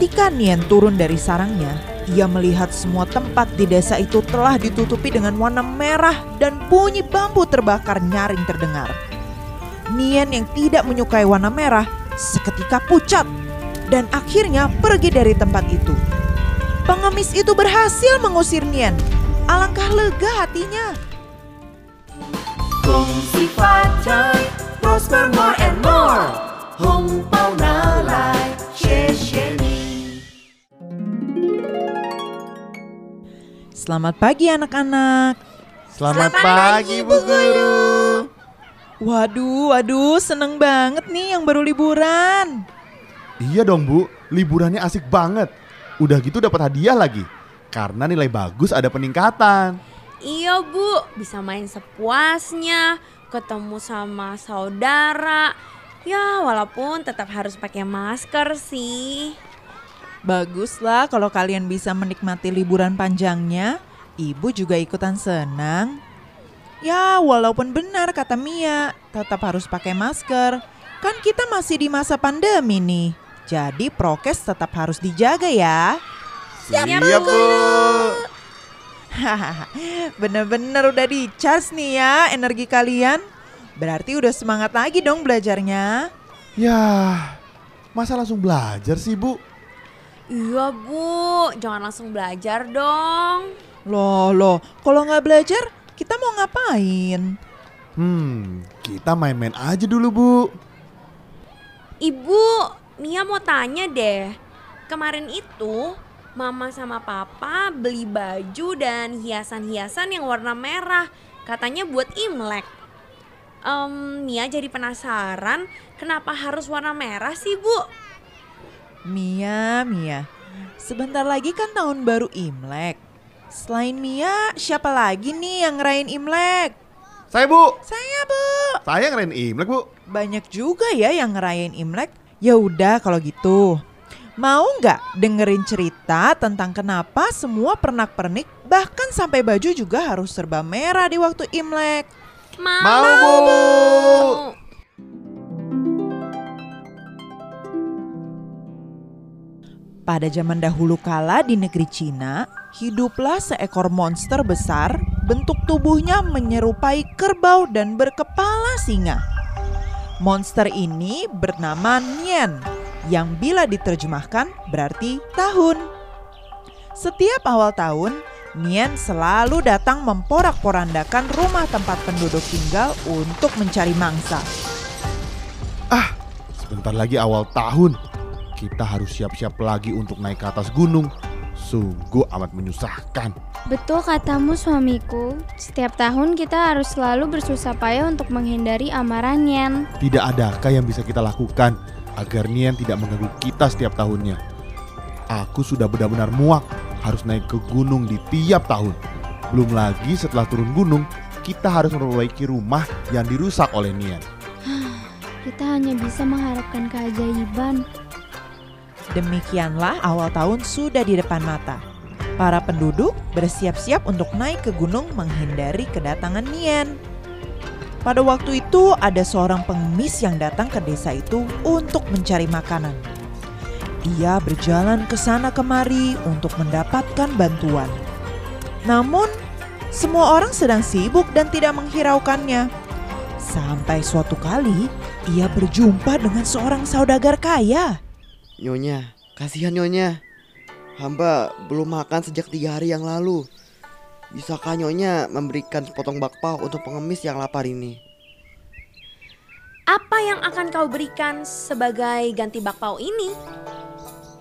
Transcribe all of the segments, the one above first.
Ketika Nian turun dari sarangnya, ia melihat semua tempat di desa itu telah ditutupi dengan warna merah dan bunyi bambu terbakar nyaring terdengar. Nian yang tidak menyukai warna merah seketika pucat dan akhirnya pergi dari tempat itu. Pengemis itu berhasil mengusir Nian. Alangkah lega hatinya. Kongsi prosper more and more. Hong Selamat pagi anak-anak. Selamat, pagi Bu Guru. Waduh, waduh, seneng banget nih yang baru liburan. Iya dong Bu, liburannya asik banget. Udah gitu dapat hadiah lagi. Karena nilai bagus ada peningkatan. Iya bu, bisa main sepuasnya, ketemu sama saudara. Ya walaupun tetap harus pakai masker sih. Baguslah kalau kalian bisa menikmati liburan panjangnya. Ibu juga ikutan senang. Ya, walaupun benar kata Mia, tetap harus pakai masker. Kan kita masih di masa pandemi nih. Jadi prokes tetap harus dijaga ya. Siap, Bu. Bener-bener udah di charge nih ya energi kalian. Berarti udah semangat lagi dong belajarnya. Ya, masa langsung belajar sih Bu? Iya bu, jangan langsung belajar dong. Loh, loh, kalau nggak belajar kita mau ngapain? Hmm, kita main-main aja dulu Bu. Ibu, Mia mau tanya deh. Kemarin itu Mama sama Papa beli baju dan hiasan-hiasan yang warna merah. Katanya buat Imlek. Em, Mia jadi penasaran kenapa harus warna merah sih Bu? Mia, Mia. Sebentar lagi kan tahun baru Imlek. Selain Mia, siapa lagi nih yang ngerayain Imlek? Saya Bu. Saya, Bu. Saya ngerain Imlek Bu. Banyak juga ya yang ngerayain Imlek. Ya udah kalau gitu. Mau nggak dengerin cerita tentang kenapa semua pernak-pernik bahkan sampai baju juga harus serba merah di waktu Imlek? Mau Bu. Pada zaman dahulu kala di negeri Cina, hiduplah seekor monster besar, bentuk tubuhnya menyerupai kerbau dan berkepala singa. Monster ini bernama Nian, yang bila diterjemahkan berarti tahun. Setiap awal tahun, Nian selalu datang memporak-porandakan rumah tempat penduduk tinggal untuk mencari mangsa. Sebentar lagi awal tahun. Kita harus siap-siap lagi untuk naik ke atas gunung. Sungguh amat menyusahkan. Betul katamu suamiku, setiap tahun kita harus selalu bersusah payah untuk menghindari amarah Nyen. Tidak adakah yang bisa kita lakukan agar Nian tidak mengganggu kita setiap tahunnya? Aku sudah benar-benar muak harus naik ke gunung di tiap tahun. Belum lagi setelah turun gunung, kita harus memperbaiki rumah yang dirusak oleh Nian. Kita hanya bisa mengharapkan keajaiban. Demikianlah awal tahun sudah di depan mata. Para penduduk bersiap-siap untuk naik ke gunung menghindari kedatangan Nian. Pada waktu itu ada seorang pengemis yang datang ke desa itu untuk mencari makanan. Ia berjalan ke sana kemari untuk mendapatkan bantuan. Namun, semua orang sedang sibuk dan tidak menghiraukannya. Sampai suatu kali, ia berjumpa dengan seorang saudagar kaya. Nyonya, kasihan Nyonya. Hamba belum makan sejak tiga hari yang lalu. Bisakah Nyonya memberikan sepotong bakpao untuk pengemis yang lapar ini? Apa yang akan kau berikan sebagai ganti bakpao ini?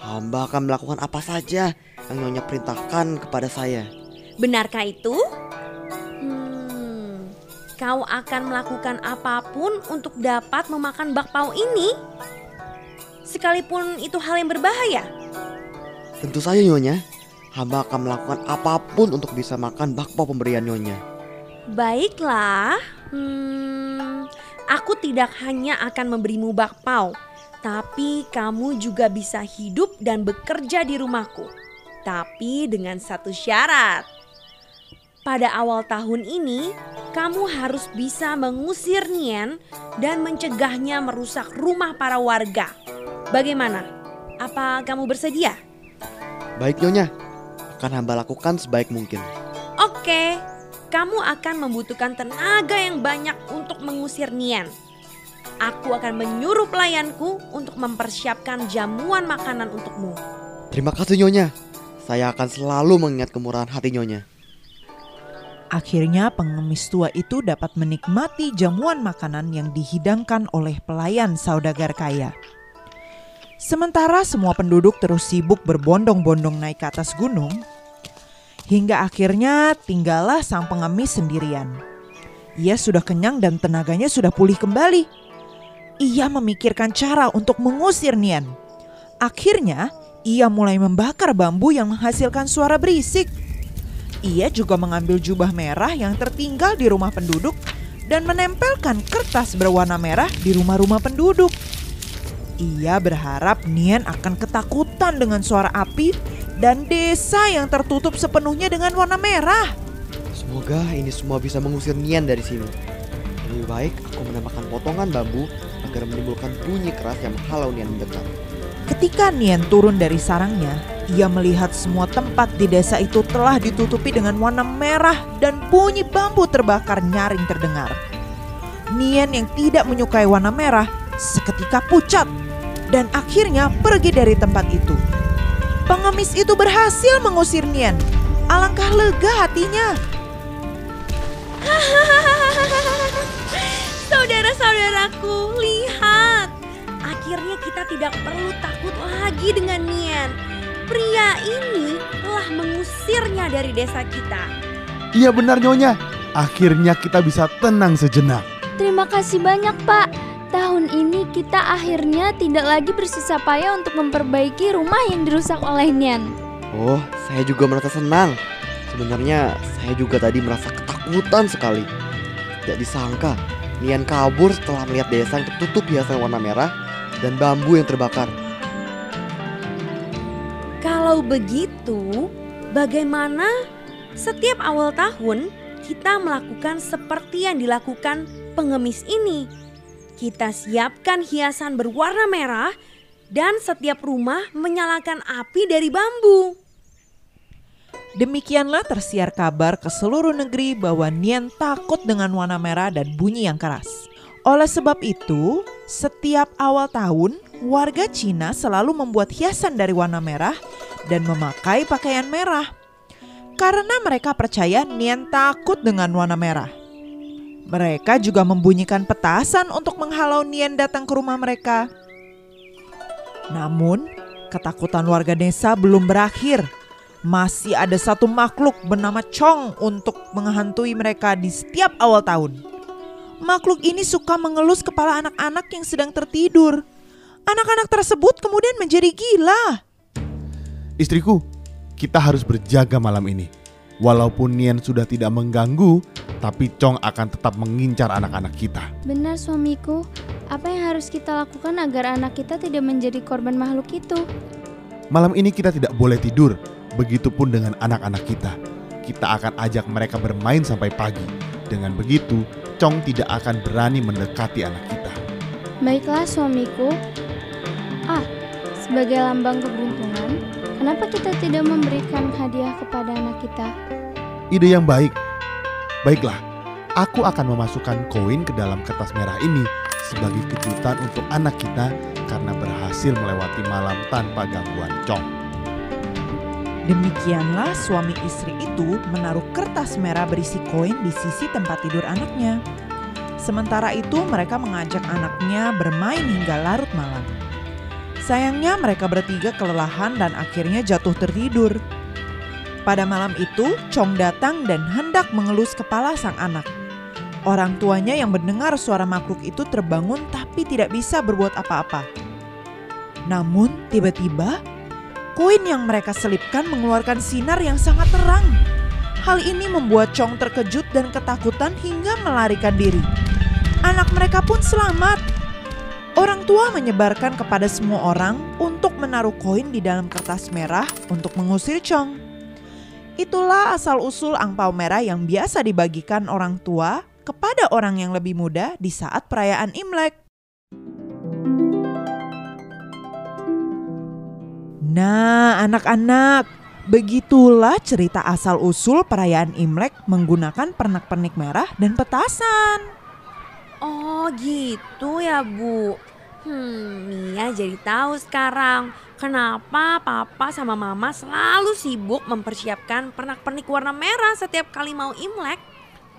Hamba akan melakukan apa saja yang Nyonya perintahkan kepada saya. Benarkah itu? Hmm, kau akan melakukan apa pun untuk dapat memakan bakpao ini? Sekalipun itu hal yang berbahaya. Tentu saja Nyonya. Hamba akan melakukan apa pun untuk bisa makan bakpao pemberian Nyonya. Baiklah, hmm, aku tidak hanya akan memberimu bakpao, tapi kamu juga bisa hidup dan bekerja di rumahku. Tapi dengan satu syarat. Pada awal tahun ini, kamu harus bisa mengusir Nian dan mencegahnya merusak rumah para warga. Bagaimana? Apa kamu bersedia? Baik Nyonya, akan hamba lakukan sebaik mungkin. Oke, kamu akan membutuhkan tenaga yang banyak untuk mengusir Nian. Aku akan menyuruh pelayanku untuk mempersiapkan jamuan makanan untukmu. Terima kasih Nyonya. Saya akan selalu mengingat kemurahan hati Nyonya. Akhirnya pengemis tua itu dapat menikmati jamuan makanan yang dihidangkan oleh pelayan saudagar kaya. Sementara semua penduduk terus sibuk berbondong-bondong naik ke atas gunung, hingga akhirnya tinggallah sang pengemis sendirian. Ia sudah kenyang dan tenaganya sudah pulih kembali. Ia memikirkan cara untuk mengusir Nian. Akhirnya, ia mulai membakar bambu yang menghasilkan suara berisik. Ia juga mengambil jubah merah yang tertinggal di rumah penduduk dan menempelkan kertas berwarna merah di rumah-rumah penduduk. Ia berharap Nian akan ketakutan dengan suara api dan desa yang tertutup sepenuhnya dengan warna merah. Semoga ini semua bisa mengusir Nian dari sini. Lebih baik aku menambahkan potongan bambu agar menimbulkan bunyi keras yang menghalau Nian mendekat. Ketika Nian turun dari sarangnya, ia melihat semua tempat di desa itu telah ditutupi dengan warna merah dan bunyi bambu terbakar nyaring terdengar. Nian yang tidak menyukai warna merah seketika pucat dan akhirnya pergi dari tempat itu. Pengemis itu berhasil mengusir Nian. Alangkah lega hatinya. Saudara-saudaraku, lihat. Akhirnya kita tidak perlu takut lagi dengan Nian. Pria ini telah mengusirnya dari desa kita. Iya benar Nyonya. Akhirnya kita bisa tenang sejenak. Terima kasih banyak, Pak. Tahun ini kita akhirnya tidak lagi bersusah payah untuk memperbaiki rumah yang dirusak oleh Nian. Oh, saya juga merasa senang. Sebenarnya saya juga tadi merasa ketakutan sekali. Tidak disangka, Nian kabur setelah melihat desa yang tertutup hiasan warna merah dan bambu yang terbakar. Kalau begitu, bagaimana setiap awal tahun kita melakukan seperti yang dilakukan pengemis ini? Kita siapkan hiasan berwarna merah dan setiap rumah menyalakan api dari bambu. Demikianlah tersiar kabar ke seluruh negeri bahwa Nian takut dengan warna merah dan bunyi yang keras. Oleh sebab itu, setiap awal tahun, warga Cina selalu membuat hiasan dari warna merah dan memakai pakaian merah. Karena mereka percaya Nian takut dengan warna merah. Mereka juga membunyikan petasan untuk menghalau Nian datang ke rumah mereka. Namun, ketakutan warga desa belum berakhir. Masih ada satu makhluk bernama Chong untuk menghantui mereka di setiap awal tahun. Makhluk ini suka mengelus kepala anak-anak yang sedang tertidur. Anak-anak tersebut kemudian menjadi gila. Istriku, kita harus berjaga malam ini. Walaupun Nian sudah tidak mengganggu, tapi Chong akan tetap mengincar anak-anak kita. Benar suamiku, apa yang harus kita lakukan agar anak kita tidak menjadi korban makhluk itu? Malam ini kita tidak boleh tidur. Begitupun dengan anak-anak kita. Kita akan ajak mereka bermain sampai pagi. Dengan begitu, Chong tidak akan berani mendekati anak kita. Baiklah suamiku. Ah, sebagai lambang keberuntungan, kenapa kita tidak memberikan hadiah kepada anak kita? Ide yang baik. Baiklah, aku akan memasukkan koin ke dalam kertas merah ini sebagai kejutan untuk anak kita karena berhasil melewati malam tanpa gangguan Chong. Demikianlah suami istri itu menaruh kertas merah berisi koin di sisi tempat tidur anaknya. Sementara itu mereka mengajak anaknya bermain hingga larut malam. Sayangnya mereka bertiga kelelahan dan akhirnya jatuh tertidur. Pada malam itu, Chong datang dan hendak mengelus kepala sang anak. Orang tuanya yang mendengar suara makhluk itu terbangun tapi tidak bisa berbuat apa-apa. Namun tiba-tiba koin yang mereka selipkan mengeluarkan sinar yang sangat terang. Hal ini membuat Chong terkejut dan ketakutan hingga melarikan diri. Anak mereka pun selamat. Orang tua menyebarkan kepada semua orang untuk menaruh koin di dalam kertas merah untuk mengusir Chong. Itulah asal-usul angpau merah yang biasa dibagikan orang tua kepada orang yang lebih muda di saat perayaan Imlek. Nah, anak-anak, begitulah cerita asal-usul perayaan Imlek menggunakan pernak-pernik merah dan petasan. Oh gitu ya Bu. Hmm, Mia jadi tahu sekarang kenapa papa sama mama selalu sibuk mempersiapkan pernak-pernik warna merah setiap kali mau Imlek.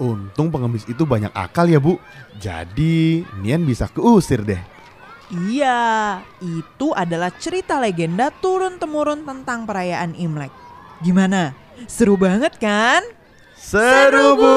Untung pengemis itu banyak akal ya bu. Jadi Nian bisa keusir deh. Iya, itu adalah cerita legenda turun-temurun tentang perayaan Imlek. Gimana? Seru banget kan? Seru bu.